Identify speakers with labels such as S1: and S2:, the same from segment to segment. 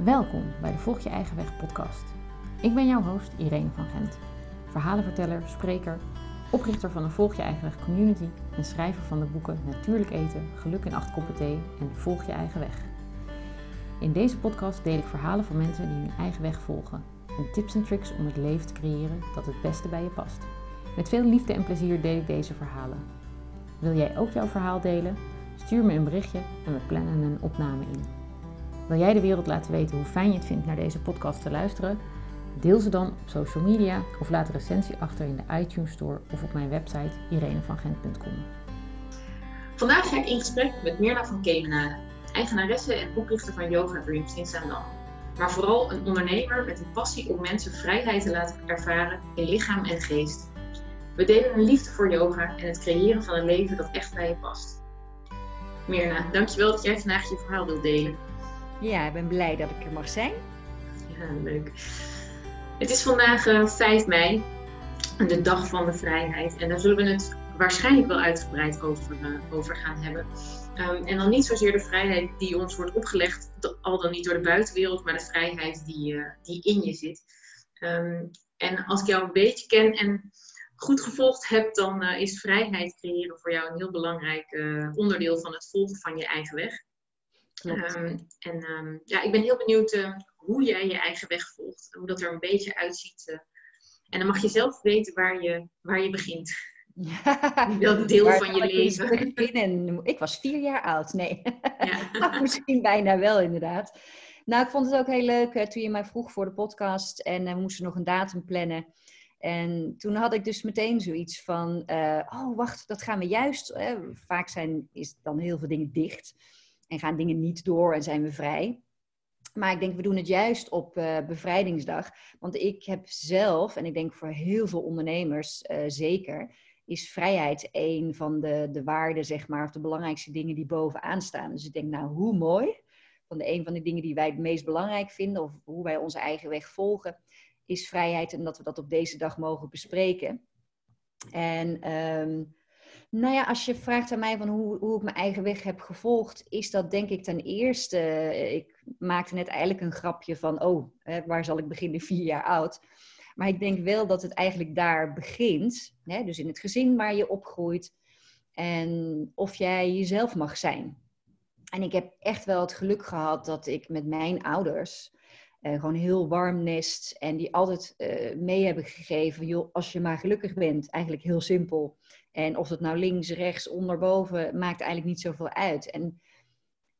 S1: Welkom bij de Volg je eigen weg podcast. Ik ben jouw host Irene van Gent, verhalenverteller, spreker, oprichter van de Volg je eigen weg community en schrijver van de boeken Natuurlijk eten, Geluk in acht koppen thee en Volg je eigen weg. In deze podcast deel ik verhalen van mensen die hun eigen weg volgen en tips en tricks om het leven te creëren dat het beste bij je past. Met veel liefde en plezier deel ik deze verhalen. Wil jij ook jouw verhaal delen? Stuur me een berichtje en we plannen een opname in. Wil jij de wereld laten weten hoe fijn je het vindt naar deze podcast te luisteren? Deel ze dan op social media of laat een recensie achter in de iTunes Store of op mijn website irenevangent.com.
S2: Vandaag ga ik in gesprek met Mirna van Kemenade, eigenaresse en oprichter van Yoga Dreams in Zaandam. Maar vooral een ondernemer met een passie om mensen vrijheid te laten ervaren in lichaam en geest. We delen een liefde voor yoga en het creëren van een leven dat echt bij je past. Mirna, dankjewel dat jij vandaag je verhaal wilt delen.
S3: Ja, ik ben blij dat ik er mag zijn.
S2: Ja, leuk. Het is vandaag uh, 5 mei, de dag van de vrijheid. En daar zullen we het waarschijnlijk wel uitgebreid over, uh, over gaan hebben. Um, en dan niet zozeer de vrijheid die ons wordt opgelegd, al dan niet door de buitenwereld, maar de vrijheid die, uh, die in je zit. Um, en als ik jou een beetje ken en goed gevolgd heb, dan is vrijheid creëren voor jou een heel belangrijk onderdeel van het volgen van je eigen weg. Um, en um, ja, ik ben heel benieuwd uh, hoe jij je eigen weg volgt, hoe dat er een beetje uitziet. en dan mag je zelf weten waar je, waar je begint. Ja, Welk deel van je leven.
S3: En ik was vier jaar oud. Nee, ja. misschien bijna wel inderdaad. Nou, ik vond het ook heel leuk toen je mij vroeg voor de podcast en we moesten nog een datum plannen. En toen had ik dus meteen zoiets van, uh, oh wacht, dat gaan we juist. Hè? Vaak zijn, is dan heel veel dingen dicht en gaan dingen niet door en zijn we vrij. Maar ik denk, we doen het juist op uh, bevrijdingsdag. Want ik heb zelf, en ik denk voor heel veel ondernemers uh, zeker, is vrijheid een van de, de waarden, zeg maar, of de belangrijkste dingen die bovenaan staan. Dus ik denk, nou, hoe mooi. Van de een van de dingen die wij het meest belangrijk vinden, of hoe wij onze eigen weg volgen, is vrijheid en dat we dat op deze dag mogen bespreken. En um, nou ja, als je vraagt aan mij van hoe, hoe ik mijn eigen weg heb gevolgd, is dat denk ik ten eerste, ik maakte net eigenlijk een grapje van, oh, hè, waar zal ik beginnen, vier jaar oud. Maar ik denk wel dat het eigenlijk daar begint, hè, dus in het gezin waar je opgroeit en of jij jezelf mag zijn. En ik heb echt wel het geluk gehad dat ik met mijn ouders, uh, gewoon heel warm nest. En die altijd uh, mee hebben gegeven, joh, als je maar gelukkig bent, eigenlijk heel simpel. En of het nou links, rechts, onderboven, maakt eigenlijk niet zoveel uit. En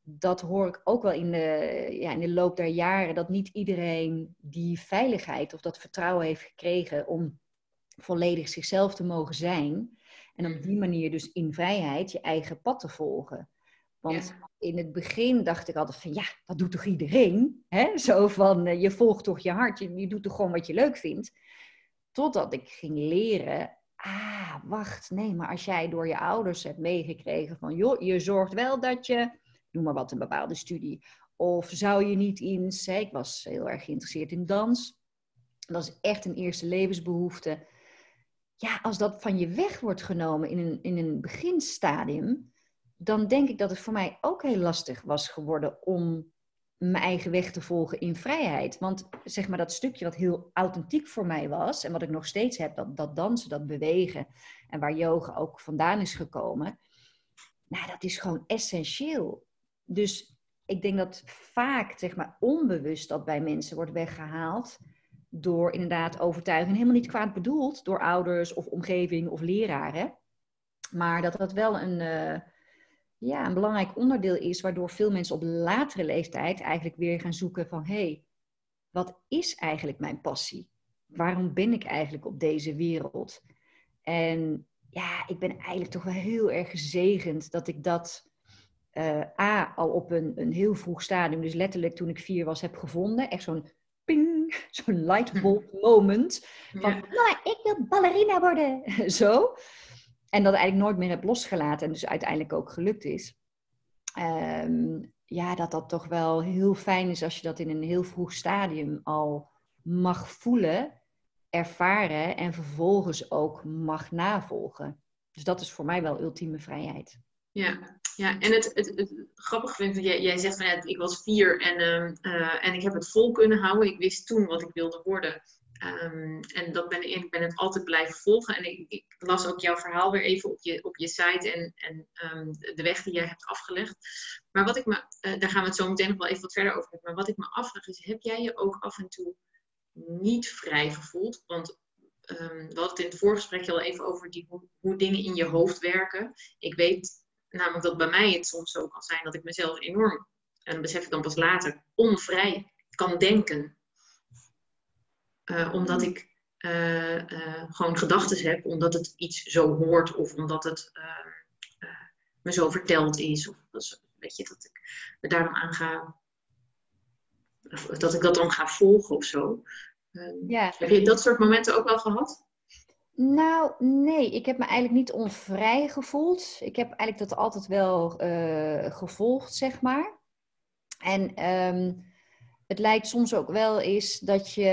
S3: dat hoor ik ook wel in de, ja, in de loop der jaren, dat niet iedereen die veiligheid of dat vertrouwen heeft gekregen om volledig zichzelf te mogen zijn. En op die manier dus in vrijheid je eigen pad te volgen. Want ja. in het begin dacht ik altijd van ja, dat doet toch iedereen? Hè? Zo van uh, je volgt toch je hart, je, je, doet toch gewoon wat je leuk vindt. Totdat ik ging leren, ah, wacht, nee, maar als jij door je ouders hebt meegekregen van joh, je zorgt wel dat je, noem maar wat, een bepaalde studie. Of zou je niet eens, hè, ik was heel erg geïnteresseerd in dans. Dat is echt een eerste levensbehoefte. Ja, als dat van je weg wordt genomen in een, in een beginstadium, dan denk ik dat het voor mij ook heel lastig was geworden om mijn eigen weg te volgen in vrijheid. Want zeg maar dat stukje wat heel authentiek voor mij was en wat ik nog steeds heb, dat, dat dansen, dat bewegen en waar yoga ook vandaan is gekomen, nou dat is gewoon essentieel. Dus ik denk dat vaak zeg maar onbewust dat bij mensen wordt weggehaald door inderdaad overtuiging, helemaal niet kwaad bedoeld door ouders of omgeving of leraren, maar dat dat wel een... Uh, ja, een belangrijk onderdeel is, waardoor veel mensen op latere leeftijd eigenlijk weer gaan zoeken van hé, hey, wat is eigenlijk mijn passie? Waarom ben ik eigenlijk op deze wereld? En ja, ik ben eigenlijk toch wel heel erg gezegend dat ik dat uh, A, al op een, een heel vroeg stadium, dus letterlijk toen ik vier was, heb gevonden. Echt zo'n ping, zo'n lightbulb moment. Van, ja. nou, ik wil ballerina worden. Zo. En dat eigenlijk nooit meer heb losgelaten en dus uiteindelijk ook gelukt is. Um, ja, dat dat toch wel heel fijn is als je dat in een heel vroeg stadium al mag voelen, ervaren en vervolgens ook mag navolgen. Dus dat is voor mij wel ultieme vrijheid.
S2: Ja, ja, en het, het, grappige vind ik, jij, jij zegt van ja, ik was vier en, ehm, eh, en ik heb het vol kunnen houden. Ik wist toen wat ik wilde worden. Ehm, en dat ben, ik ben het altijd blijven volgen. En ik, ik, las ook jouw verhaal weer even op je, op je site en, en ehm, de weg die jij hebt afgelegd. Maar wat ik me, uh, daar gaan we het zo meteen nog wel even wat verder over hebben. Maar wat ik me afvraag is, heb jij je ook af en toe niet vrij gevoeld? Want um, we hadden het in het voorgesprekje al even over die, hoe, hoe dingen in je hoofd werken. Ik weet namelijk dat bij mij het soms zo kan zijn dat ik mezelf enorm, en dat besef ik dan pas later, onvrij kan denken. Uh, omdat ik uh, uh, gewoon gedachten heb, omdat het iets zo hoort of omdat het me zo verteld is. Of dat, weet je, dat ik me daarom aan ga, dat ik dat dan ga volgen of zo. Ja. Heb je dat soort momenten ook wel gehad?
S3: Nou, nee, ik heb me eigenlijk niet onvrij gevoeld. Ik heb eigenlijk dat altijd wel gevolgd, zeg maar. En um, het lijkt soms ook wel eens dat je,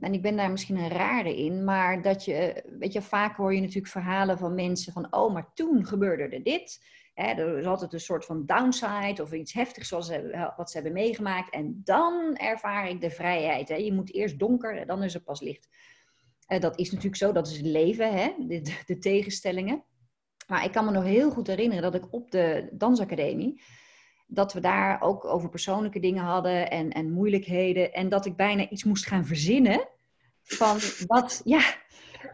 S3: en ik ben daar misschien een rare in, maar dat je, weet je, vaak hoor je natuurlijk verhalen van mensen van, oh, maar toen gebeurde er dit. Hè, er is altijd een soort van downside of iets heftigs zoals ze, wat ze hebben meegemaakt. En dan ervaar ik de vrijheid. Hè. Je moet eerst donker en dan is er pas licht. Uh, dat is natuurlijk zo, dat is het leven, hè? De, de, tegenstellingen. Maar ik kan me nog heel goed herinneren dat ik op de dansacademie, dat we daar ook over persoonlijke dingen hadden en, en moeilijkheden. En dat ik bijna iets moest gaan verzinnen van wat, ja,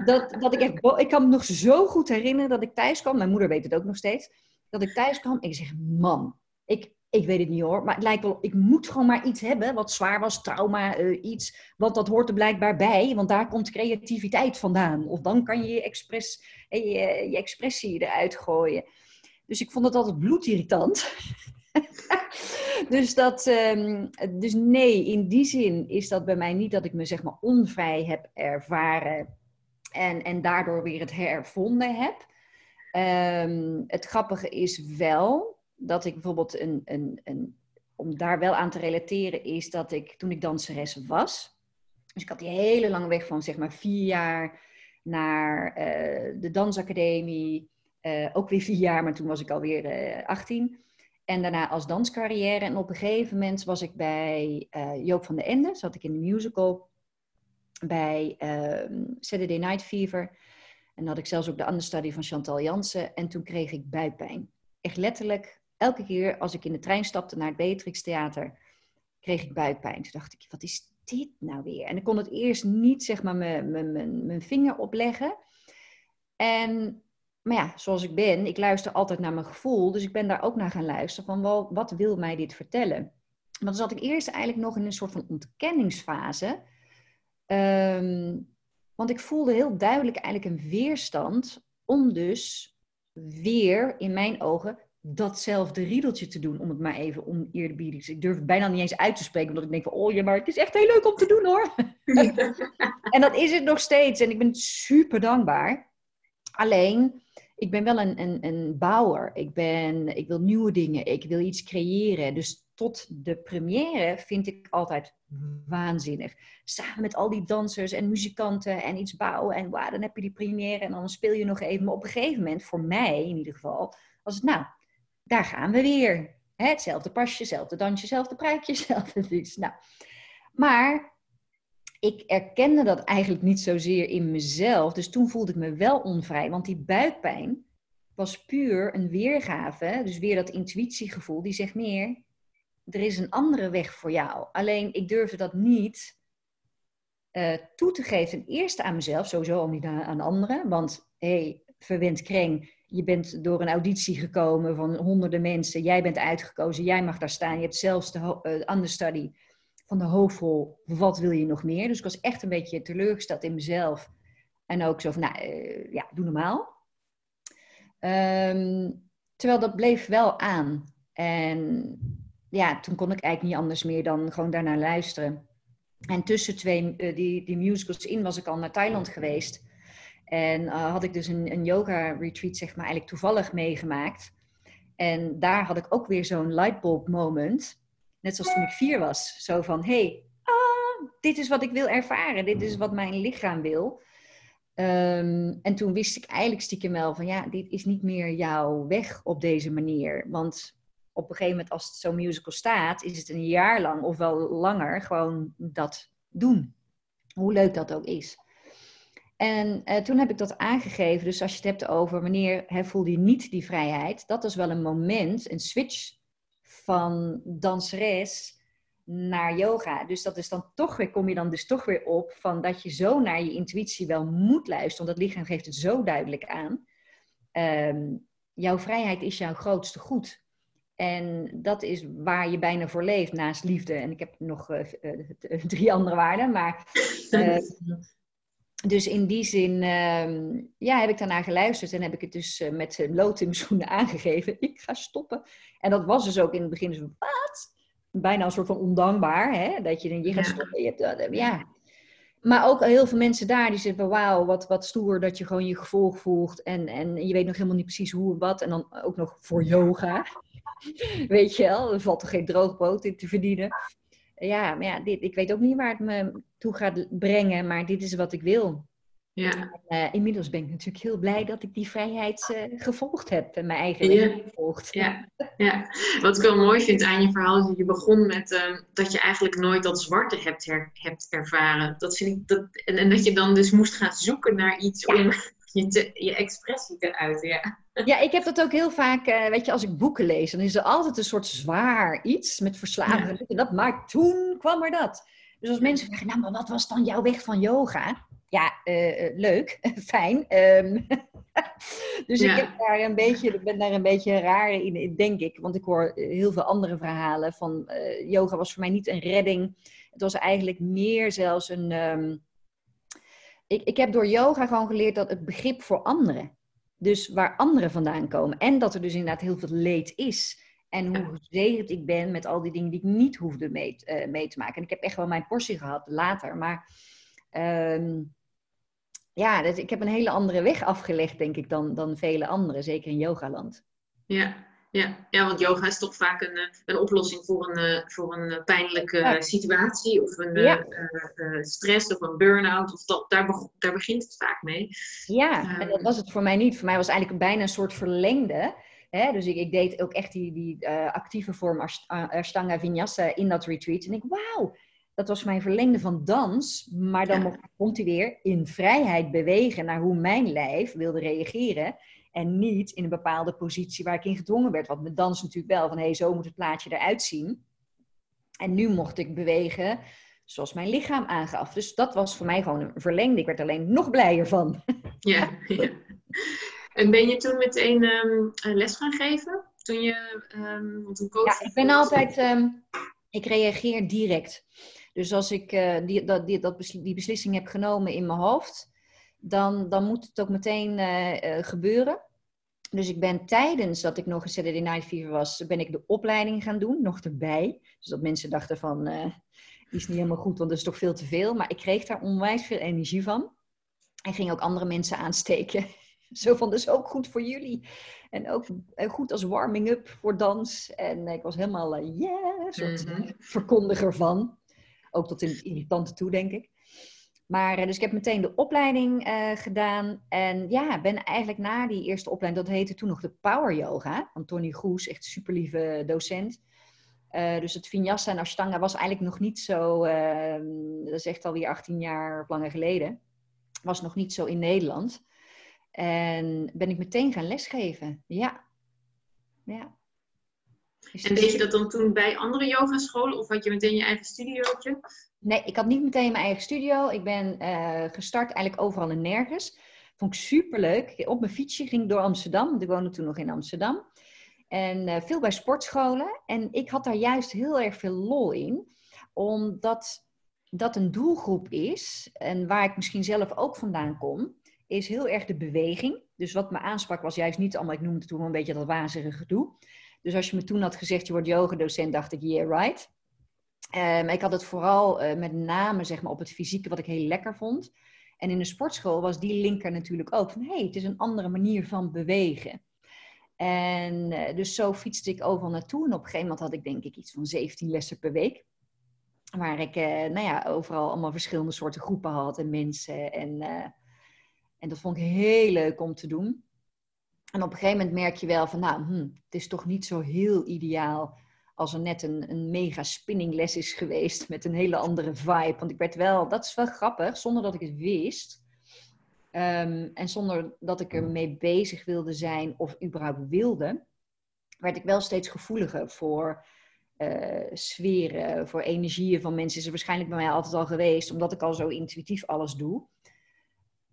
S3: dat, dat ik echt, ik kan me nog zo goed herinneren dat ik thuis kwam. Mijn moeder weet het ook nog steeds. Dat ik thuis kwam en ik zeg, man, ik, ik weet het niet hoor, maar het lijkt wel, ik moet gewoon maar iets hebben wat zwaar was, trauma, uh, iets, want dat hoort er blijkbaar bij, want daar komt creativiteit vandaan. Of dan kan je je, expres, je, je expressie eruit gooien. Dus ik vond het altijd bloedirritant. dus, dat, um, dus nee, in die zin is dat bij mij niet dat ik me zeg maar onvrij heb ervaren en, en daardoor weer het hervonden heb. Um, het grappige is wel dat ik bijvoorbeeld een, een, om daar wel aan te relateren, is dat ik toen ik danseres was. Dus ik had die hele lange weg van zeg maar vier jaar naar uh, de dansacademie. Uh, ook weer vier jaar, maar toen was ik alweer uh, 18. En daarna als danscarrière. En op een gegeven moment was ik bij uh, Joop van den Ende. Zat ik in de musical. Bij ehm, Saturday Night Fever. En had ik zelfs ook de understudy van Chantal Jansen. En toen kreeg ik buikpijn. Echt letterlijk elke keer als ik in de trein stapte naar het Beatrix Theater, kreeg ik buikpijn. Toen dacht ik, wat is dit nou weer? En ik kon het eerst niet, zeg maar, mijn vinger opleggen. En, maar ja, zoals ik ben, ik luister altijd naar mijn gevoel. Dus ik ben daar ook naar gaan luisteren van, wel, wat wil mij dit vertellen? Maar dan zat ik eerst eigenlijk nog in een soort van ontkenningsfase. Um, want ik voelde heel duidelijk eigenlijk een weerstand om dus weer in mijn ogen datzelfde riedeltje te doen, om het maar even oneerbiedig. Ik durf het bijna niet eens uit te spreken, omdat ik denk van, oh ja, maar het is echt heel leuk om te doen hoor. en dat is het nog steeds en ik ben super dankbaar. Alleen, ik ben wel een, een, een bouwer. Ik, ben, ik wil nieuwe dingen, ik wil iets creëren. Dus tot de première vind ik altijd waanzinnig. Samen met al die dansers en muzikanten en iets bouwen. En wow, dan heb je die première en dan speel je nog even. Maar op een gegeven moment, voor mij in ieder geval, was het nou, daar gaan we weer. Hetzelfde pasje, hetzelfde dansje, hetzelfde pruikje, hetzelfde iets. Nou, maar ik erkende dat eigenlijk niet zozeer in mezelf. Dus toen voelde ik me wel onvrij. Want die buikpijn was puur een weergave. Dus weer dat intuïtiegevoel. Die zegt meer, er is een andere weg voor jou. Alleen ik durfde dat niet uh, toe te geven. Ten eerste aan mezelf, sowieso al niet aan, aan anderen. Want hé, hey, verwend kreng, je bent door een auditie gekomen van honderden mensen. Jij bent uitgekozen, jij mag daar staan. Je hebt zelfs de uh, understudy van de hoofdrol. Wat wil je nog meer? Dus ik was echt een beetje teleurgesteld in mezelf. En ook zo van, nou uh, ja, doe normaal. Um, terwijl dat bleef wel aan. En ja, toen kon ik eigenlijk niet anders meer dan gewoon daarnaar luisteren. En tussen twee, uh, die, die musicals in was ik al naar Thailand geweest. En uh, had ik dus een, een yoga-retreat, zeg maar, eigenlijk toevallig meegemaakt. En daar had ik ook weer zo'n lightbulb moment. Net zoals toen ik vier was. Zo van, hé, hey, ah, dit is wat ik wil ervaren. Dit is wat mijn lichaam wil. Ehm, en toen wist ik eigenlijk stiekem wel van ja, dit is niet meer jouw weg op deze manier. Want op een gegeven moment als het zo'n musical staat, is het een jaar lang of wel langer gewoon dat doen. Hoe leuk dat ook is. En uh, toen heb ik dat aangegeven. Dus als je het hebt over wanneer hè, voelde je niet die vrijheid, dat is wel een moment, een switch van danseres naar yoga. Dus dat is dan toch weer, kom je dan dus toch weer op van dat je zo naar je intuïtie wel moet luisteren. Want het lichaam geeft het zo duidelijk aan. Um, jouw vrijheid is jouw grootste goed. En dat is waar je bijna voor leeft naast liefde. En ik heb nog uh, drie andere waarden, maar. Uh, dus in die zin uh, ja, heb ik daarna geluisterd en heb ik het dus met lood in mijn schoenen aangegeven. Ik ga stoppen. En dat was dus ook in het begin dus wat? Bijna een soort van ondankbaar, hè? Dat je denkt, je gaat stoppen. Je hebt, ja. Maar ook heel veel mensen daar die zeggen, wauw, wat, wat stoer dat je gewoon je gevolg volgt. En, en je weet nog helemaal niet precies hoe en wat. En dan ook nog voor yoga. Weet je wel, er valt toch geen droogboot in te verdienen. Ja, maar ja, dit, ik weet ook niet waar het me toe gaat brengen, maar dit is wat ik wil. Ja. Uh, inmiddels ben ik natuurlijk heel blij dat ik die vrijheid uh, gevolgd heb en mijn eigen
S2: leven gevolgd. Ja. ja, wat ik wel mooi vind aan je verhaal is dat je begon met uh, dat je eigenlijk nooit dat zwarte hebt, her, hebt ervaren. Dat vind ik dat, en, en, dat je dan dus moest gaan zoeken naar iets om je, je expressie te uiten. Ja.
S3: ja, ik heb dat ook heel vaak, weet je, als ik boeken lees, dan is er altijd een soort zwaar iets met verslaving. Ja. Dat, maar toen kwam er dat. Dus als mensen vragen, nou, maar wat was dan jouw weg van yoga? Ja, uh, leuk, fijn. Um, dus ja. ik heb daar een beetje, ben daar een beetje raar in, denk ik. Want ik hoor heel veel andere verhalen van uh, yoga was voor mij niet een redding. Het was eigenlijk meer zelfs een... Um, ik, ik heb door yoga gewoon geleerd dat het begrip voor anderen. Dus waar anderen vandaan komen. En dat er dus inderdaad heel veel leed is. En hoe gezegend ik ben met al die dingen die ik niet hoefde mee, uh, mee te maken. En ik heb echt wel mijn portie gehad later. Maar um, ja, ik heb een hele andere weg afgelegd, denk ik, dan, dan vele anderen. Zeker in yogaland.
S2: Ja, ja, ja, want yoga is toch vaak een, eh, een oplossing voor een, eh, voor een eh, pijnlijke situatie of een ja. uh, stress of een burn-out. Of dat, daar, daar begint het vaak mee.
S3: Ja, en dat was het voor mij niet. Voor mij was het eigenlijk bijna een soort verlengde. Hè? Dus ik, ik deed ook echt die, die actieve vorm Ashtanga Vinyasa in dat retreat. En ik, wauw, dat was mijn verlengde van dans. Maar dan ja. komt hij weer in vrijheid bewegen naar hoe mijn lijf wilde reageren. En niet in een bepaalde positie waar ik in gedwongen werd. Want met dans natuurlijk wel, van hé, hey, zo moet het plaatje eruit zien. En nu mocht ik bewegen zoals mijn lichaam aangaf. Dus dat was voor mij gewoon een verlengde. Ik werd alleen nog blijer van.
S2: Ja, ja. En ben je toen meteen um, les gaan geven? Toen je, um, want een coach...
S3: Ja, ik ben altijd... Um, ik reageer direct. Dus als ik uh, die, dat, die, dat, die beslissing heb genomen in mijn hoofd dan, dan moet het ook meteen uh, gebeuren. Dus ik ben tijdens dat ik nog een Saturday Night Fever was, ben ik de opleiding gaan doen, nog erbij. Dus dat mensen dachten van, die is niet helemaal goed, want dat is toch veel te veel. Maar ik kreeg daar onwijs veel energie van. En ging ook andere mensen aansteken. Zo van, dat is ook goed voor jullie. En ook goed als warming-up voor dans. En ik was helemaal, uh, yeah, een soort mm -hmm. verkondiger van. Ook tot in het irritante toe, denk ik. Maar dus ik heb meteen de opleiding uh, gedaan. En ja, ben eigenlijk na die eerste opleiding, dat heette toen nog de Power Yoga. Van Tony Goes, echt super lieve docent. Uh, dus het Vinyasa en Ashtanga was eigenlijk nog niet zo, uh, dat is echt alweer 18 jaar of langer geleden. Was nog niet zo in Nederland. En ben ik meteen gaan lesgeven. Ja.
S2: ja. Dus en deed je dat dan toen bij andere yogascholen of had je meteen je eigen studiootje?
S3: Nee, ik had niet meteen mijn eigen studio. Ik ben uh, gestart eigenlijk overal en nergens. Vond ik superleuk. Op mijn fietsje ging ik door Amsterdam, want ik woonde toen nog in Amsterdam. En uh, veel bij sportscholen. En ik had daar juist heel erg veel lol in. Omdat dat een doelgroep is, en waar ik misschien zelf ook vandaan kom, is heel erg de beweging. Dus wat me aansprak was juist niet allemaal, ik noemde toen een beetje dat wazige gedoe. Dus als je me toen had gezegd, je wordt yogadocent, dacht ik, yeah, right. Um, ik had het vooral uh, met name zeg maar, op het fysieke, wat ik heel lekker vond. En in de sportschool was die linker natuurlijk ook van, hé, hey, het is een andere manier van bewegen. En uh, dus zo fietste ik overal naartoe. En op een gegeven moment had ik denk ik iets van 17 lessen per week. Waar ik, uh, nou ja, overal allemaal verschillende soorten groepen had en mensen. En En dat vond ik heel leuk om te doen. En op een gegeven moment merk je wel van, nou, hm, het is toch niet zo heel ideaal als er net een, een mega spinningles is geweest met een hele andere vibe. Want ik werd wel, dat is wel grappig, zonder dat ik het wist. Ehm, en zonder dat ik er mee bezig wilde zijn of überhaupt wilde, werd ik wel steeds gevoeliger voor uh, sferen, voor energieën van mensen. Is er waarschijnlijk bij mij altijd al geweest, omdat ik al zo intuïtief alles doe.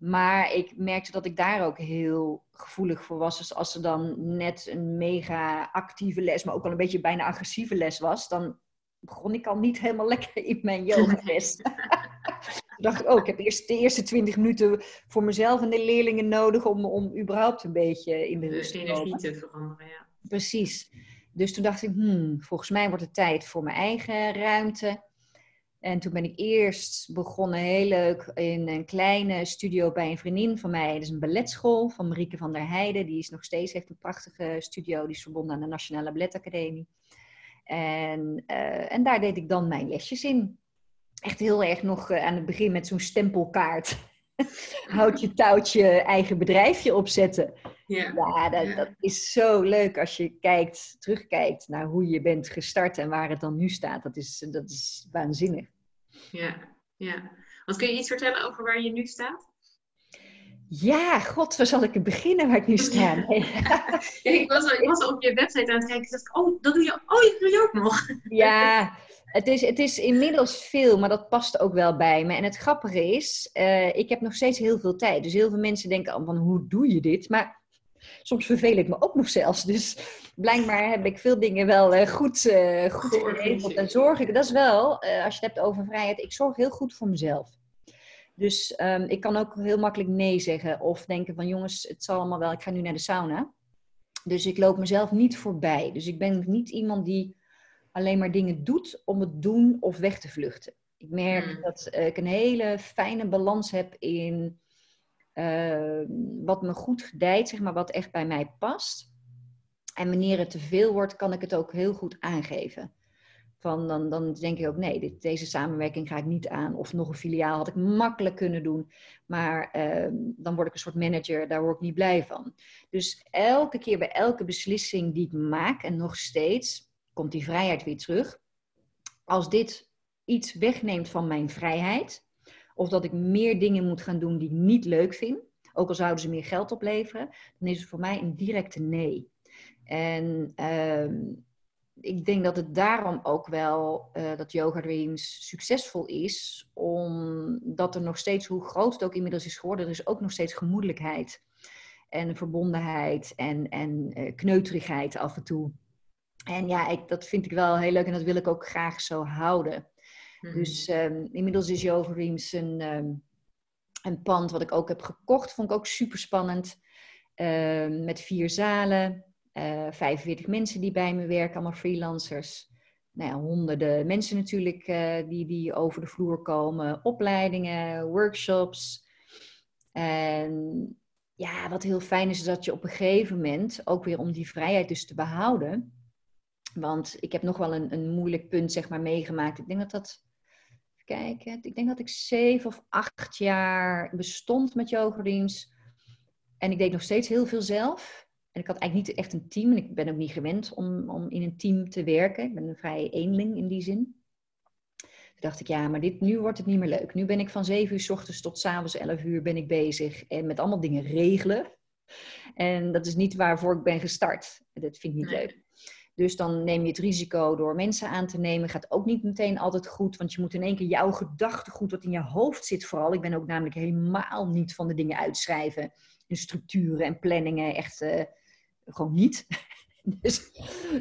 S3: Maar ik merkte dat ik daar ook heel gevoelig voor was. Dus als er dan net een mega actieve les, maar ook al een beetje bijna agressieve les was, dan begon ik al niet helemaal lekker in mijn yogales. Toen dacht ik, oh, ik heb eerst de eerste twintig minuten voor mezelf en de leerlingen nodig om, om überhaupt een beetje in de rust
S2: te komen. te veranderen, ja.
S3: Precies. Dus toen dacht ik, hmm, volgens mij wordt het tijd voor mijn eigen ruimte. En toen ben ik eerst begonnen, heel leuk, in een kleine studio bij een vriendin van mij. Dat is een balletschool van Marieke van der Heijden. Die is nog steeds, heeft een prachtige studio. Die is verbonden aan de Nationale Balletacademie. En, uh, en daar deed ik dan mijn lesjes in. Echt heel erg nog uh, aan het begin met zo'n stempelkaart. Houd je touwtje eigen bedrijfje opzetten. Ja, ja, dat, dat, is zo leuk als je kijkt, terugkijkt naar hoe je bent gestart en waar het dan nu staat. Dat is, dat is waanzinnig.
S2: Ja, ja. Want kun je iets vertellen over waar je nu staat?
S3: Ja, god, waar zal ik beginnen waar ik nu sta?
S2: ik, was, ik was op je website aan het kijken en dacht oh, dat doe je, oh, dat doe je ook nog.
S3: ja, het is, het is inmiddels veel, maar dat past ook wel bij me. En het grappige is, uh, ik heb nog steeds heel veel tijd. Dus heel veel mensen denken van, hoe doe je dit? Maar soms verveel ik me ook nog zelfs. Dus blijkbaar heb ik veel dingen wel uh, goed, uh, goed geregeld. En zorg ik, dat is wel, uh, als je het hebt over vrijheid, ik zorg heel goed voor mezelf. Dus um, ik kan ook heel makkelijk nee zeggen of denken van jongens, het zal allemaal wel, ik ga nu naar de sauna. Dus ik loop mezelf niet voorbij. Dus ik ben niet iemand die alleen maar dingen doet om het doen of weg te vluchten. Ik merk hmm. dat ik een hele fijne balans heb in Ehm, wat me goed gedijt, zeg maar, wat echt bij mij past. En wanneer het te veel wordt, kan ik het ook heel goed aangeven. Van dan, dan denk ik ook, nee, dit, deze samenwerking ga ik niet aan. Of nog een filiaal had ik makkelijk kunnen doen. Maar ehm, dan word ik een soort manager, daar word ik niet blij van. Dus elke keer bij elke beslissing die ik maak, en nog steeds, komt die vrijheid weer terug. Als dit iets wegneemt van mijn vrijheid, of dat ik meer dingen moet gaan doen die ik niet leuk vind, ook al zouden ze meer geld opleveren, dan is het voor mij een directe nee. En uh, ik denk dat het daarom ook wel uh, dat Yoga Dreams succesvol is, omdat er nog steeds, hoe groot het ook inmiddels is geworden, er is ook nog steeds gemoedelijkheid en verbondenheid en, en uh, kneuterigheid af en toe. En ja, ik, dat vind ik wel heel leuk en dat wil ik ook graag zo houden. Dus um, inmiddels is Yoga Dreams een, um, een pand wat ik ook heb gekocht. Vond ik ook super spannend. Uh, met vier zalen, uh, eh, 45 mensen die bij me werken, allemaal freelancers. Nou ja, honderden mensen natuurlijk uh, die, die over de vloer komen. Opleidingen, workshops. En ja, wat heel fijn is, is dat je op een gegeven moment, ook weer om die vrijheid dus te behouden. Want ik heb nog wel een, een moeilijk punt, zeg maar, meegemaakt. Ik denk dat dat kijken. Ik denk dat ik zeven of acht jaar bestond met yoga dreams. En ik deed nog steeds heel veel zelf. En ik had eigenlijk niet echt een team. En ik ben ook niet gewend om, om in een team te werken. Ik ben een vrij eenling in die zin. Toen dacht ik, ja, maar dit, nu wordt het niet meer leuk. Nu ben ik van zeven uur s ochtends tot s avonds elf uur ben ik bezig. En met allemaal dingen regelen. En dat is niet waarvoor ik ben gestart. Dat vind ik niet leuk. Dus dan neem je het risico door mensen aan te nemen. Gaat ook niet meteen altijd goed, want je moet in één keer jouw gedachtegoed wat in je hoofd zit vooral. Ik ben ook namelijk helemaal niet van de dingen uitschrijven. En structuren en planningen, echt uh, gewoon niet. dus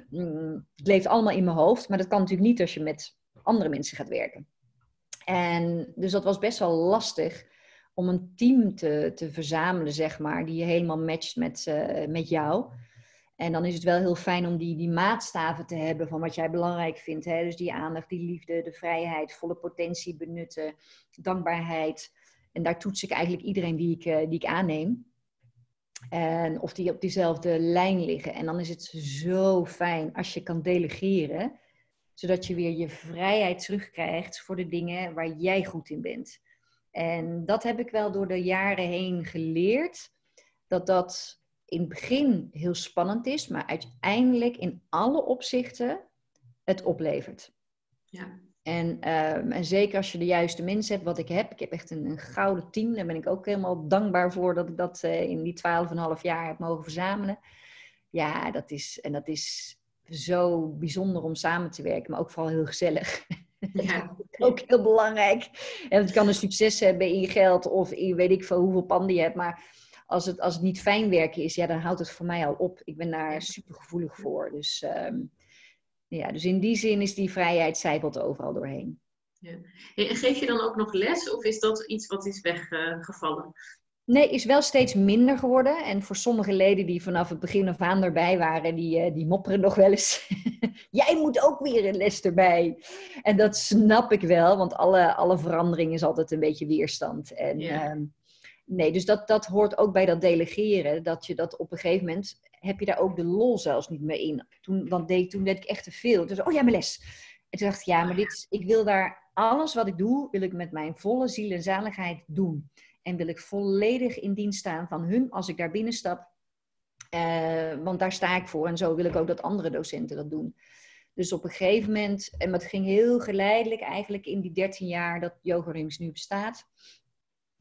S3: mm, het leeft allemaal in mijn hoofd. Maar dat kan natuurlijk niet als je met andere mensen gaat werken. En dus dat was best wel lastig om een team te, te verzamelen, zeg maar, die je helemaal matcht met, uh, met jou. En dan is het wel heel fijn om die, die maatstaven te hebben van wat jij belangrijk vindt. Hè? Dus die aandacht, die liefde, de vrijheid, volle potentie benutten, dankbaarheid. En daar toets ik eigenlijk iedereen die ik, eh, die ik aanneem. En of die op diezelfde lijn liggen. En dan is het zo fijn als je kan delegeren, zodat je weer je vrijheid terugkrijgt voor de dingen waar jij goed in bent. En dat heb ik wel door de jaren heen geleerd. Dat dat in het begin heel spannend is, maar uiteindelijk in alle opzichten het oplevert.
S2: Ja.
S3: En, ehm, en zeker als je de juiste mensen hebt, wat ik heb. Ik heb echt een, een gouden team. Daar ben ik ook helemaal dankbaar voor dat ik dat uh, in die twaalf en half jaar heb mogen verzamelen. Ja, dat is, en dat is zo bijzonder om samen te werken, maar ook vooral heel gezellig. Ja. ook heel belangrijk. En het kan een succes hebben in je geld of in weet ik veel hoeveel panden je hebt. Maar als het, als het niet fijn werken is, ja, dan houdt het voor mij al op. Ik ben daar super gevoelig voor. Dus, um, ja, dus in die zin is die vrijheid zijpelt overal doorheen.
S2: Ja. En geef je dan ook nog les of is dat iets wat is weggevallen?
S3: Nee, is wel steeds minder geworden. En voor sommige leden die vanaf het begin af aan erbij waren, die, eh, die mopperen nog wel eens. Jij moet ook weer een les erbij. En dat snap ik wel, want alle, alle verandering is altijd een beetje weerstand. En, ehm, nee, dus dat, dat hoort ook bij dat delegeren. Dat je dat op een gegeven moment, heb je daar ook de lol zelfs niet meer in. Toen, dan deed, toen deed ik echt te veel. Dus, oh ja, mijn les. En toen dacht ik, ja, maar dit, ik wil daar alles wat ik doe, wil ik met mijn volle ziel en zaligheid doen. En wil ik volledig in dienst staan van hun als ik daar binnenstap. Uh, want daar sta ik voor en zo wil ik ook dat andere docenten dat doen. Dus op een gegeven moment, en het ging heel geleidelijk eigenlijk in die 13 jaar dat Yoga nu bestaat,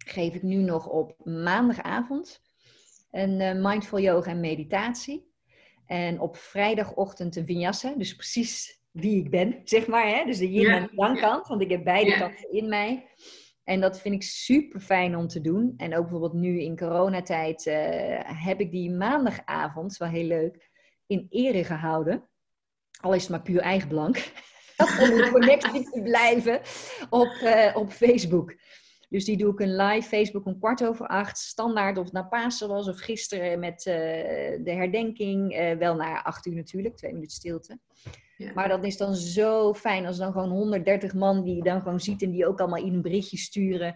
S3: geef ik nu nog op maandagavond een uh, mindful yoga en meditatie. En op vrijdagochtend een vinyasa, dus precies wie ik ben, zeg maar. Hè? Dus de yin en yang kant, want ik heb beide kanten in mij. En dat vind ik super fijn om te doen. En ook bijvoorbeeld nu in coronatijd uh, heb ik die maandagavond, wel heel leuk, in ere gehouden. Al is het maar puur eigen belang. om in connectie te blijven op, uh, op Facebook. Dus die doe ik een live Facebook om kwart over acht. Standaard of het naar Pasen was of gisteren met uh, de herdenking. wel naar acht uur natuurlijk, twee minuten stilte. Maar dat is dan zo fijn als dan gewoon 130 man die je dan gewoon ziet en die ook allemaal in een berichtje sturen.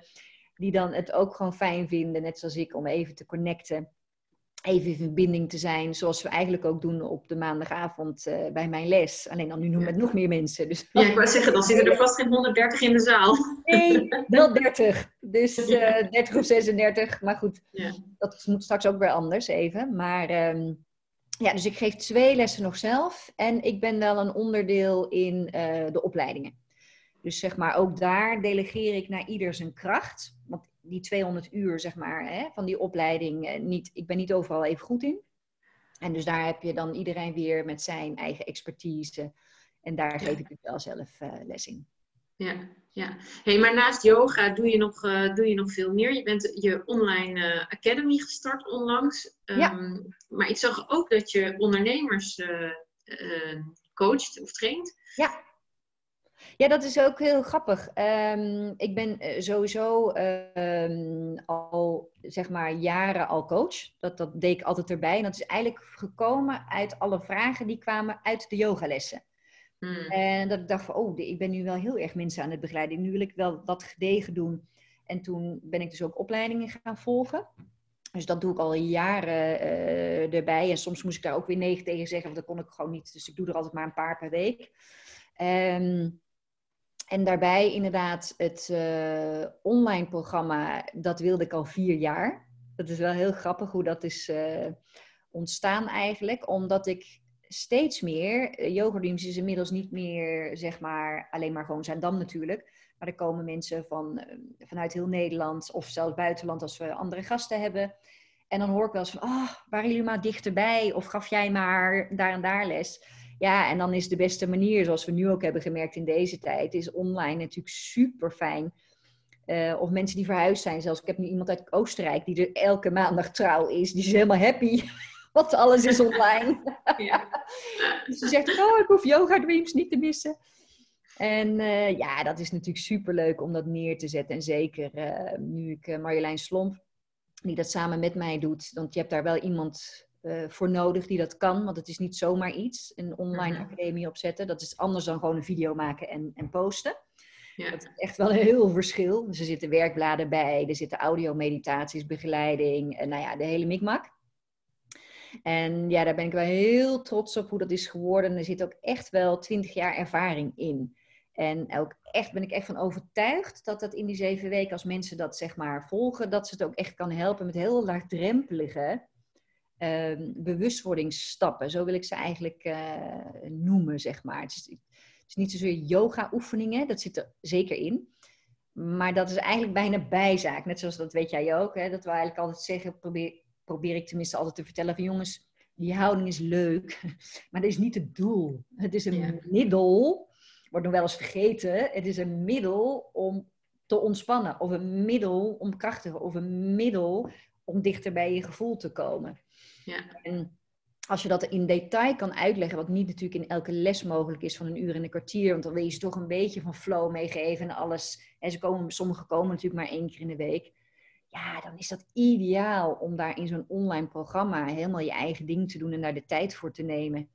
S3: Die dan het ook gewoon fijn vinden, net zoals ik, om even te connecten. Even in verbinding te zijn, zoals we eigenlijk ook doen op de maandagavond uh, bij mijn les. Alleen dan nu nog met nog meer mensen. Dus...
S2: Ja, ik wou zeggen, dan zitten er vast geen 130 in de zaal.
S3: Nee, wel 30. Dus uh, eh, 30 of 36. Maar goed, ja. dat moet straks ook weer anders even. Maar... Um, ja, dus ik geef twee lessen nog zelf en ik ben wel een onderdeel in uh, de opleidingen. Dus zeg maar, ook daar delegeer ik naar ieder zijn kracht. Want die 200 uur, zeg maar, hè, van die opleiding, uh, niet, ik ben niet overal even goed in. En dus daar heb je dan iedereen weer met zijn eigen expertise. En daar geef ik wel zelf uh, les in.
S2: Ja, ja. Hey, maar naast yoga doe je, nog, uh, doe je nog veel meer. Je bent je online uh, academy gestart onlangs. Um, ja. Ehm, maar ik zag ook dat je ondernemers coacht of traint.
S3: Ja. Ja, dat is ook heel grappig. Um, ik ben sowieso um, al, zeg maar, jaren al coach. Dat, dat deed ik altijd erbij. En dat is eigenlijk gekomen uit alle vragen die kwamen uit de yogalessen. Hmm. En dat ik dacht van, oh, ik ben nu wel heel erg mensen aan het begeleiden. Nu wil ik wel wat gedegen doen. En toen ben ik dus ook opleidingen gaan volgen. Dus dat doe ik al jaren uh, erbij. En soms moest ik daar ook weer nee tegen zeggen, want dat kon ik gewoon niet. Dus ik doe er altijd maar een paar per week. Um, en daarbij inderdaad het uh, online programma, dat wilde ik al vier jaar. Dat is wel heel grappig hoe dat is uh, ontstaan eigenlijk. Omdat ik steeds meer. Uh, is inmiddels niet meer, zeg maar, alleen maar gewoon Zaandam natuurlijk. Maar er komen mensen van, vanuit heel Nederland of zelfs buitenland als we andere gasten hebben. En dan hoor ik wel eens van, oh, waren jullie maar dichterbij? Of gaf jij maar daar en daar les? Ja, en dan is de beste manier, zoals we nu ook hebben gemerkt in deze tijd, is online natuurlijk super fijn. Uh, of mensen die verhuisd zijn. Zelfs ik heb nu iemand uit Oostenrijk die er elke maandag trouw is. Die is helemaal happy want alles is online. Ja. dus ze zegt, oh, ik hoef Yoga Dreams niet te missen. En uh, ja, dat is natuurlijk superleuk om dat neer te zetten. En zeker uh, nu ik Marjolein Slomp, die dat samen met mij doet. Want je hebt daar wel iemand voor nodig die dat kan. Want het is niet zomaar iets, een online mhm. academie opzetten. Dat is anders dan gewoon een video maken en, en posten. Ja. Dat is echt wel een heel verschil. Dus er zitten werkbladen bij, er zitten audio-meditaties, begeleiding, en nou ja, de hele mikmak. En ja, daar ben ik wel heel trots op hoe dat is geworden. Er zit ook echt wel twintig jaar ervaring in. En ook echt ben ik echt van overtuigd dat dat in die zeven weken, als mensen dat zeg maar volgen, dat ze het ook echt kan helpen met heel laagdrempelige bewustwordingsstappen. Zo wil ik ze eigenlijk uh, noemen, zeg maar. Het is, het is niet zozeer yoga-oefeningen, dat zit er zeker in. Maar dat is eigenlijk bijna bijzaak. Net zoals dat weet jij ook. Hè? Dat we eigenlijk altijd zeggen, probeer, probeer ik tenminste altijd te vertellen van jongens, die houding is leuk, maar dat is niet het doel. Het is een middel, wordt nog wel eens vergeten, het is een middel om te ontspannen, of een middel om krachtiger, of een middel om dichter bij je gevoel te komen. Ja. En als je dat in detail kan uitleggen, wat niet natuurlijk in elke les mogelijk is van een uur en een kwartier, want dan wil je ze toch een beetje van flow meegeven en alles. En ze komen, sommigen komen natuurlijk maar één keer in de week. Ja, dan is dat ideaal om daar in zo'n online programma helemaal je eigen ding te doen en daar de tijd voor te nemen.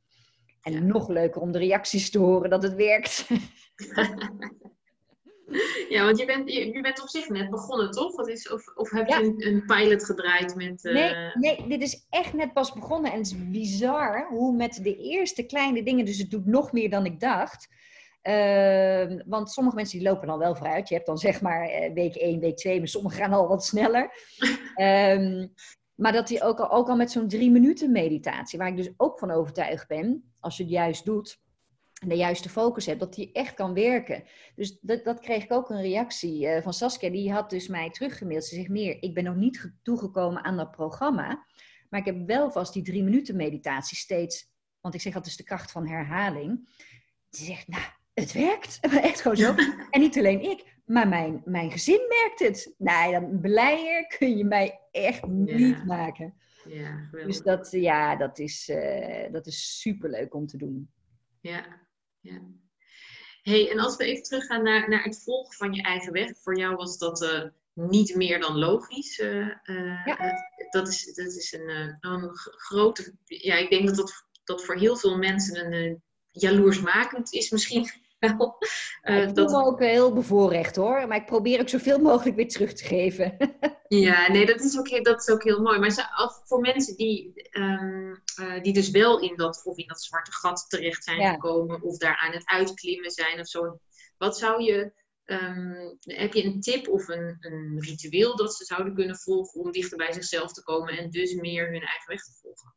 S3: En nog leuker om de reacties te horen dat het werkt.
S2: Ja, want je bent, je, bent op zich net begonnen, toch? Wat is, of, of heb je een, een, pilot gedraaid met...
S3: Uh... Nee, nee, dit is echt net pas begonnen. En het is bizar hoe met de eerste kleine dingen... Dus het doet nog meer dan ik dacht. Uh, want sommige mensen die lopen dan wel vooruit. Je hebt dan zeg maar uh, week 1, week 2, maar sommigen gaan al wat sneller. um, maar dat hij ook al, ook al met zo'n drie minuten meditatie, waar ik dus ook van overtuigd ben, als je het juist doet, de juiste focus hebt, dat die echt kan werken. Dus dat, dat kreeg ik ook een reactie uh, van Saskia. Die had dus mij teruggemaild. Ze zegt meer, ik ben nog niet toegekomen aan dat programma. Maar ik heb wel vast die drie minuten meditatie steeds. Want ik zeg, dat is de kracht van herhaling. Ze zegt, nou, het werkt. Echt gewoon zo. En niet alleen ik, maar mijn, mijn gezin merkt het. Nee, dan blijer kun je mij echt niet maken. Ja, dus dat, ja, dat is, uh, dat is superleuk om te doen.
S2: Ja, ja. hey, en als we even teruggaan naar, naar het volgen van je eigen weg. Voor jou was dat uh, niet meer dan logisch. Uh, ja. dat, is, dat is een, een grote... Ja, ik denk dat dat, dat voor heel veel mensen een jaloersmakend is misschien
S3: wel. Uh, ik dat... me ook heel bevoorrecht hoor, maar ik probeer ook zoveel mogelijk weer terug te geven.
S2: ja, nee, dat is ook, dat is ook heel mooi. Maar voor mensen die, um, uh, die dus wel in dat, of in dat zwarte gat terecht zijn gekomen, of daar aan het uitklimmen zijn of zo, wat zou je, um, heb je een tip of een, een ritueel dat ze zouden kunnen volgen om dichter bij zichzelf te komen en dus meer hun eigen weg te volgen?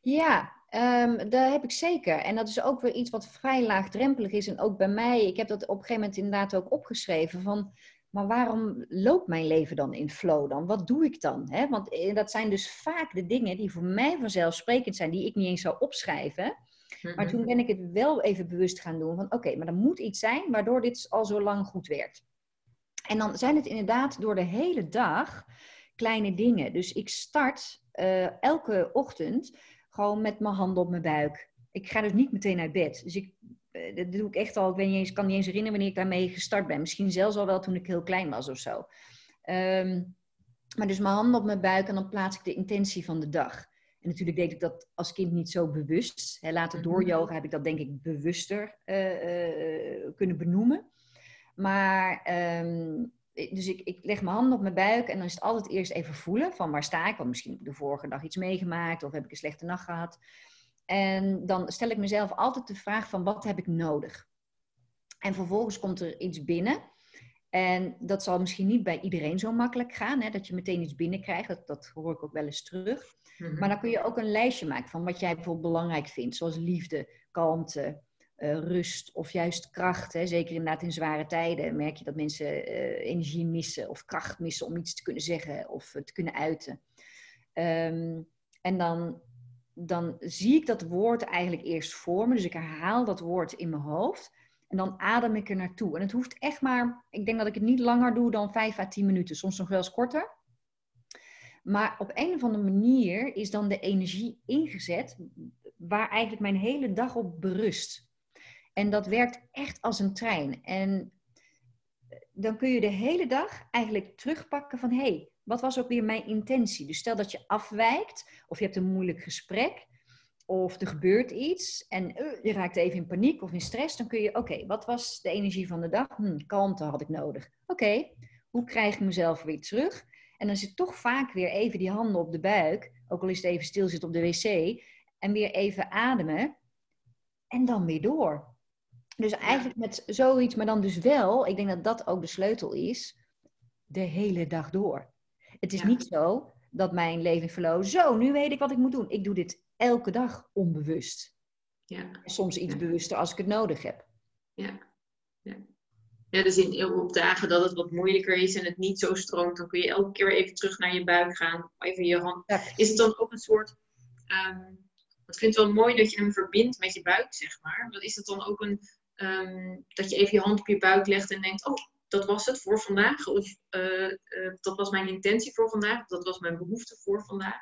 S3: Ja, Um, dat heb ik zeker. En dat is ook weer iets wat vrij laagdrempelig is. En ook bij mij, ik heb dat op een gegeven moment inderdaad ook opgeschreven. Van, maar waarom loopt mijn leven dan in flow dan? Wat doe ik dan? He? Want eh, dat zijn dus vaak de dingen die voor mij vanzelfsprekend zijn, die ik niet eens zou opschrijven. Maar mhm. toen ben ik het wel even bewust gaan doen van oké, maar er moet iets zijn waardoor dit al zo lang goed werkt. En dan zijn het inderdaad door de hele dag kleine dingen. Dus ik start uh, elke ochtend gewoon met mijn handen op mijn buik. Ik ga dus niet meteen uit bed. Dus ik, eh, dat doe ik echt al, ik weet niet eens, kan niet eens herinneren wanneer ik daarmee gestart ben. Misschien zelfs al wel toen ik heel klein was of zo. Ehm, maar dus mijn handen op mijn buik en dan plaats ik de intentie van de dag. En natuurlijk deed ik dat als kind niet zo bewust. Hè, later door mhm. yoga heb ik dat denk ik bewuster uh, kunnen benoemen. Maar ehm, dus ik, ik leg mijn handen op mijn buik en dan is het altijd eerst even voelen van waar sta ik. Want misschien heb ik de vorige dag iets meegemaakt of heb ik een slechte nacht gehad. En dan stel ik mezelf altijd de vraag van wat heb ik nodig? En vervolgens komt er iets binnen. En dat zal misschien niet bij iedereen zo makkelijk gaan, hè, dat je meteen iets binnenkrijgt. Dat, dat hoor ik ook wel eens terug. Mhm. Maar dan kun je ook een lijstje maken van wat jij bijvoorbeeld belangrijk vindt, zoals liefde, kalmte, uh, rust of juist kracht. Hè. Zeker inderdaad in zware tijden merk je dat mensen uh, energie missen of kracht missen om iets te kunnen zeggen of te kunnen uiten. Um, en dan, dan zie ik dat woord eigenlijk eerst voor me. Dus ik herhaal dat woord in mijn hoofd. En dan adem ik er naartoe. En het hoeft echt maar, ik denk dat ik het niet langer doe dan 5 à 10 minuten. Soms nog wel eens korter. Maar op een of andere manier is dan de energie ingezet waar eigenlijk mijn hele dag op berust. En dat werkt echt als een trein. En dan kun je de hele dag eigenlijk terugpakken van hé, hey, wat was ook weer mijn intentie? Dus stel dat je afwijkt of je hebt een moeilijk gesprek of er gebeurt iets en uh, je raakt even in paniek of in stress, dan kun je, oké, wat was de energie van de dag? Hm, kalmte had ik nodig. Oké, hoe krijg ik mezelf weer terug? En dan zit toch vaak weer even die handen op de buik, ook al is het even stil zit op de wc, en weer even ademen en dan weer door. Dus eigenlijk met zoiets, maar dan dus wel, ik denk dat dat ook de sleutel is, de hele dag door. Het is niet zo dat mijn leven verloopt, zo, nu weet ik wat ik moet doen. Ik doe dit elke dag onbewust. Ja. Soms iets bewuster als ik het nodig heb.
S2: Ja. ja. Ja, dus in, op dagen dat het wat moeilijker is en het niet zo stroomt, dan kun je elke keer even terug naar je buik gaan. Even je hand. Is het dan ook een soort. Um, ik vind het wel mooi dat je hem verbindt met je buik, zeg maar. Maar is het dan ook een. Ehm, dat je even je hand op je buik legt en denkt: Oh, dat was het voor vandaag. Of uh, uh, dat was mijn intentie voor vandaag. Of dat was mijn behoefte voor vandaag.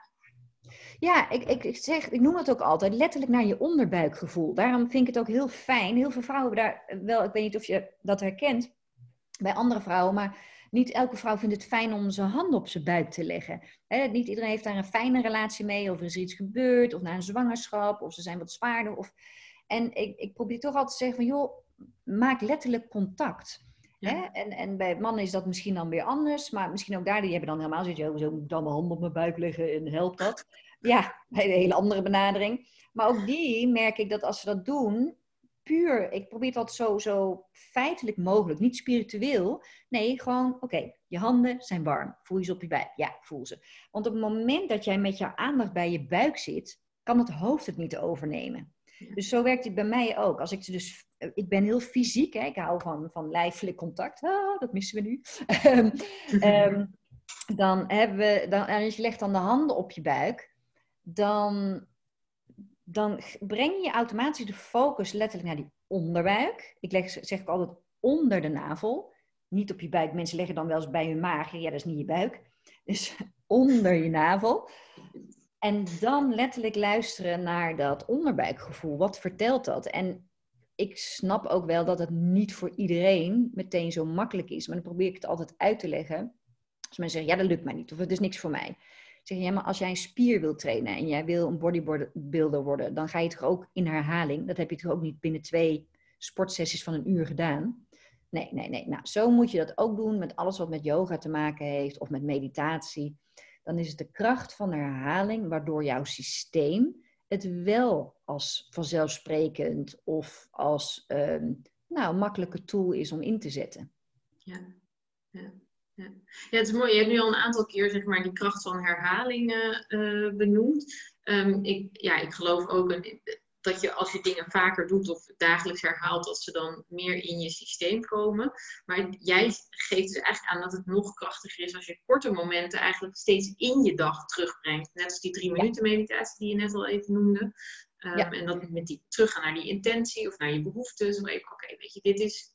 S3: Ja, ik, ik, zeg, ik noem het ook altijd letterlijk naar je onderbuikgevoel. Daarom vind ik het ook heel fijn. Heel veel vrouwen daar wel, ik weet niet of je dat herkent bij andere vrouwen, maar niet elke vrouw vindt het fijn om zijn hand op zijn buik te leggen. niet iedereen heeft daar een fijne relatie mee, of er is iets gebeurd, of na een zwangerschap, of ze zijn wat zwaarder. Of... En ik, ik probeer toch altijd te zeggen van, joh, maak letterlijk contact. Hè? En, en bij mannen is dat misschien dan weer anders, maar misschien ook daar, die hebben dan helemaal zoiets, zo moet ik dan mijn hand op mijn buik leggen en helpt dat? Ja, een hele andere benadering. Maar ook die merk ik dat als ze dat doen, puur, ik probeer dat zo, zo feitelijk mogelijk, niet spiritueel. Nee, gewoon, oké, je handen zijn warm. Voel je ze op je buik? Ja, voel ze. Want op het moment dat jij met jouw aandacht bij je buik zit, kan het hoofd het niet overnemen. Dus zo werkt het bij mij ook. Als ik dus, ik ben heel fysiek, hè? ik hou van, van lijfelijk contact. Ah, dat missen we nu. um, dan hebben we, dan, en als je legt dan de handen op je buik, dan, dan breng je automatisch de focus letterlijk naar die onderbuik. Ik leg, zeg ik altijd onder de navel. Niet op je buik. Mensen leggen dan wel eens bij hun maag. Ja, dat is niet je buik. Dus onder je navel. En dan letterlijk luisteren naar dat onderbuikgevoel. Wat vertelt dat? En ik snap ook wel dat het niet voor iedereen meteen zo makkelijk is. Maar dan probeer ik het altijd uit te leggen. Als mensen zeggen, ja, dat lukt mij niet. Of het is niks voor mij. Zeg je, ja, maar als jij een spier wil trainen en jij wil een bodybuilder worden, dan ga je toch ook in herhaling. Dat heb je toch ook niet binnen twee sportsessies van een uur gedaan. Nee, nee, nee. Nou, zo moet je dat ook doen met alles wat met yoga te maken heeft of met meditatie dan is het de kracht van herhaling waardoor jouw systeem het wel als vanzelfsprekend of als um, nou, makkelijke tool is om in te zetten.
S2: Ja, ja. Ja. ja, het is mooi. Je hebt nu al een aantal keer zeg maar, die kracht van herhaling uh, benoemd. Um, ik, ja, ik geloof ook, een, dat je als je dingen vaker doet of dagelijks herhaalt, dat ze dan meer in je systeem komen. Maar jij geeft dus eigenlijk aan dat het nog krachtiger is als je korte momenten eigenlijk steeds in je dag terugbrengt. Net als die drie minuten meditatie die je net al even noemde. Um, En dan met die teruggaan naar die intentie of naar je behoeftes. Of even, oké, weet je, dit is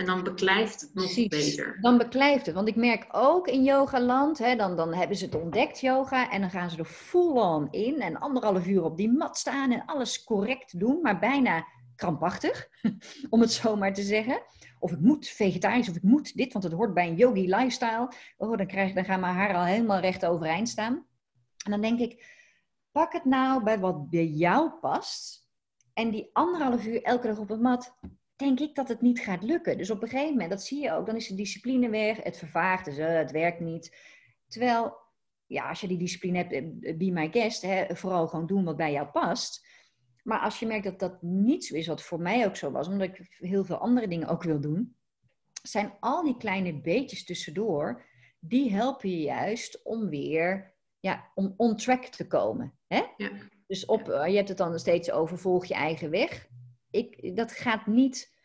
S2: en dan beklijft het nog beter.
S3: Dan beklijft het. Want ik merk ook in yogaland, hè, dan, dan hebben ze het ontdekt yoga. En dan gaan ze er full-on in. En anderhalf uur op die mat staan en alles correct doen. Maar bijna krampachtig, om het zo maar te zeggen. Of het moet vegetarisch, of het moet dit, want het hoort bij een yogi lifestyle. Oh, dan, krijg, dan gaan mijn haar al helemaal recht overeind staan. En dan denk ik, pak het nou bij wat bij jou past. En die anderhalf uur elke dag op het mat, denk ik dat het niet gaat lukken. Dus op een gegeven moment, dat zie je ook, dan is de discipline weg, het vervaagt, dus, uh, het werkt niet. Terwijl, ja, als je die discipline hebt, eh, be my guest, hè, vooral gewoon doen wat bij jou past. Maar als je merkt dat dat niet zo is, wat voor mij ook zo was, omdat ik heel veel andere dingen ook wil doen, zijn al die kleine beetjes tussendoor, die helpen je juist om weer ja, om on track te komen. Hè? Ja. Dus op, je hebt het dan steeds over volg je eigen weg ik, dat gaat niet.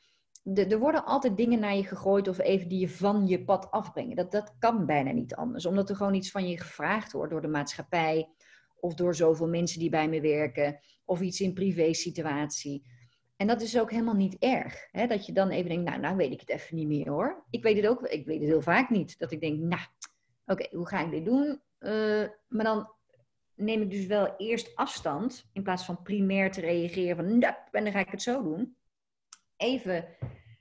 S3: De, er worden altijd dingen naar je gegooid of even die je van je pad afbrengen. Dat, dat kan bijna niet anders, omdat er gewoon iets van je gevraagd wordt door de maatschappij of door zoveel mensen die bij me werken of iets in privé situatie. En dat is ook helemaal niet erg. Hè? Dat je dan even denkt, nou, nou weet ik het even niet meer hoor. Ik weet het ook, ik weet het heel vaak niet. Dat ik denk, nou, oké, hoe ga ik dit doen? Uh, maar dan neem ik dus wel eerst afstand, in plaats van primair te reageren van, en dan ga ik het zo doen. Even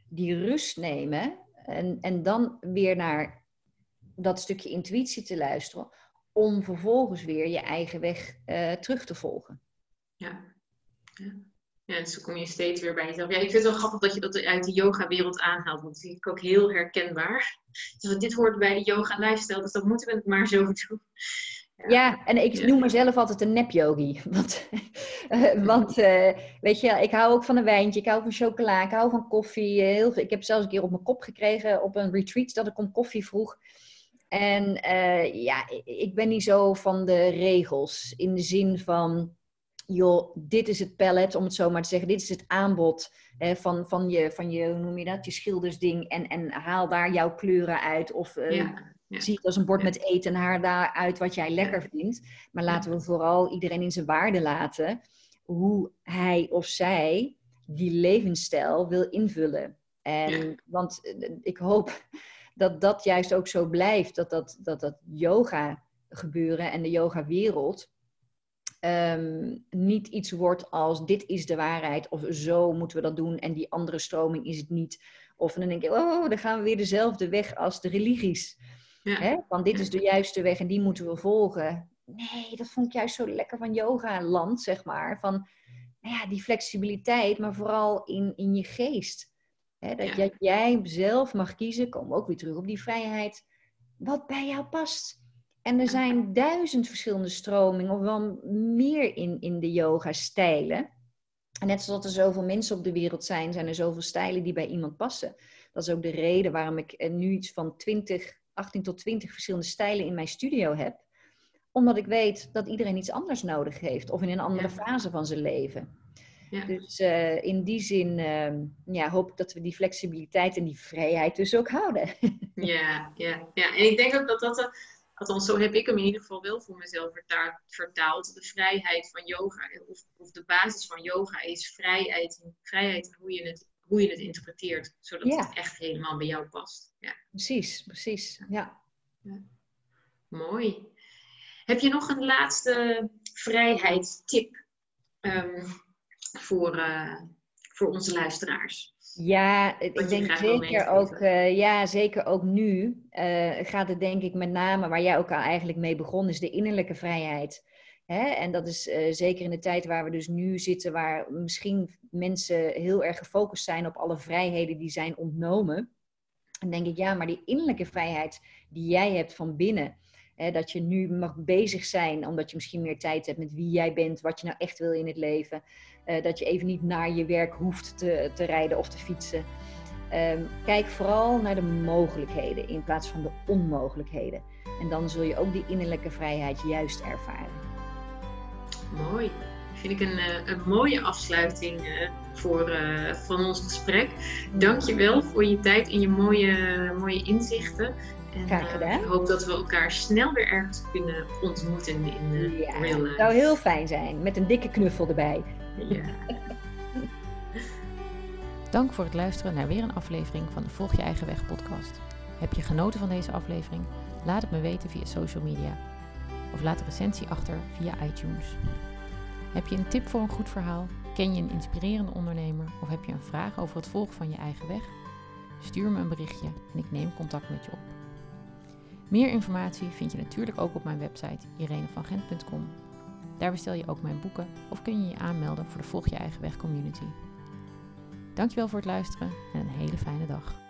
S3: die rust nemen en, en dan weer naar dat stukje intuïtie te luisteren, om vervolgens weer je eigen weg uh, terug te volgen.
S2: Ja. ja. Ja, dus dan kom je steeds weer bij jezelf. Ja, ik vind het wel grappig dat je dat uit de yoga-wereld aanhaalt. Want dat zie ik ook heel herkenbaar. Dus dit hoort bij de yoga-lifestyle, dus dat moeten we het maar zo doen.
S3: Ja, en ik noem mezelf altijd een nepyogi. Want, uh, want uh, weet je, ik hou ook van een wijntje, ik hou van chocola, ik hou van koffie. Uh, heel veel. Ik heb zelfs een keer op mijn kop gekregen op een retreat dat ik om koffie vroeg. En ja, ik ben niet zo van de regels. In de zin van, joh, dit is het pallet, om het zo maar te zeggen. Dit is het aanbod van, van, je, van je, hoe noem je dat, je schildersding. En, en haal daar jouw kleuren uit. Of ja Zie het als een bord met eten en haar daaruit wat jij lekker vindt. Maar laten we vooral iedereen in zijn waarde laten. Hoe hij of zij die levensstijl wil invullen. En, Want eh, ik hoop dat dat juist ook zo blijft. Dat dat, dat, dat yoga gebeuren en de yoga wereld ehm, niet iets wordt als dit is de waarheid of zo moeten we dat doen en die andere stroming is het niet. Of dan denk ik, oh, dan gaan we weer dezelfde weg als de religies. Ja. Hè? Want dit is de juiste weg en die moeten we volgen. Nee, dat vond ik juist zo lekker van yoga-land, zeg maar. Van nou ja, die flexibiliteit, maar vooral in, in je geest. Hè? Dat, ja. jij zelf mag kiezen, kom ook weer terug op die vrijheid, wat bij jou past. En er zijn duizend verschillende stromingen, of wel meer in, in de yoga-stijlen. En net zoals er zoveel mensen op de wereld zijn, zijn er zoveel stijlen die bij iemand passen. Dat is ook de reden waarom ik nu iets van twintig 18 tot 20 verschillende stijlen in mijn studio heb. Omdat ik weet dat iedereen iets anders nodig heeft of in een andere fase van zijn leven. Ja. Dus uh, in die zin uh, ja, hoop ik dat we die flexibiliteit en die vrijheid dus ook houden.
S2: ja, ja, ja, en ik denk ook dat dat, uh, althans zo heb ik hem in ieder geval wel voor mezelf vertaald. De vrijheid van yoga, of, of de basis van yoga is vrijheid, vrijheid hoe je het hoe je het interpreteert, zodat het echt helemaal bij jou past. Ja.
S3: Precies, precies. Ja. ja.
S2: Mooi. Heb je nog een laatste vrijheidstip um, voor, uh, voor onze luisteraars?
S3: Ja, ik denk zeker ook, uh, ja, zeker ook nu uh, gaat het denk ik met name, waar jij ook al eigenlijk mee begon, is de innerlijke vrijheid. Hè? En dat is uh, zeker in de tijd waar we dus nu zitten, waar misschien mensen heel erg gefocust zijn op alle vrijheden die zijn ontnomen. Dan denk ik, ja, maar die innerlijke vrijheid die jij hebt van binnen, hè, dat je nu mag bezig zijn, omdat je misschien meer tijd hebt met wie jij bent, wat je nou echt wil in het leven. Uh, dat je even niet naar je werk hoeft te, te rijden of te fietsen. Um, kijk vooral naar de mogelijkheden in plaats van de onmogelijkheden. En dan zul je ook die innerlijke vrijheid juist ervaren.
S2: Mooi. Vind ik een, eh, een mooie afsluiting eh, voor, uh, van ons gesprek. Dank je wel voor je tijd en je mooie, mooie inzichten.
S3: En, Graag gedaan.
S2: ik hoop dat we elkaar snel weer ergens kunnen ontmoeten in de ja, real life.
S3: Het zou heel fijn zijn, met een dikke knuffel erbij. Ja.
S1: Dank voor het luisteren naar weer een aflevering van de Volg Je Eigen Weg podcast. Heb je genoten van deze aflevering? Laat het me weten via social media of laat een recensie achter via iTunes. Heb je een tip voor een goed verhaal? Ken je een inspirerende ondernemer of heb je een vraag over het volgen van je eigen weg? Stuur me een berichtje en ik neem contact met je op. Meer informatie vind je natuurlijk ook op mijn website irenevangent.com. Daar bestel je ook mijn boeken of kun je je aanmelden voor de Volg je eigen weg community. Dankjewel voor het luisteren en een hele fijne dag.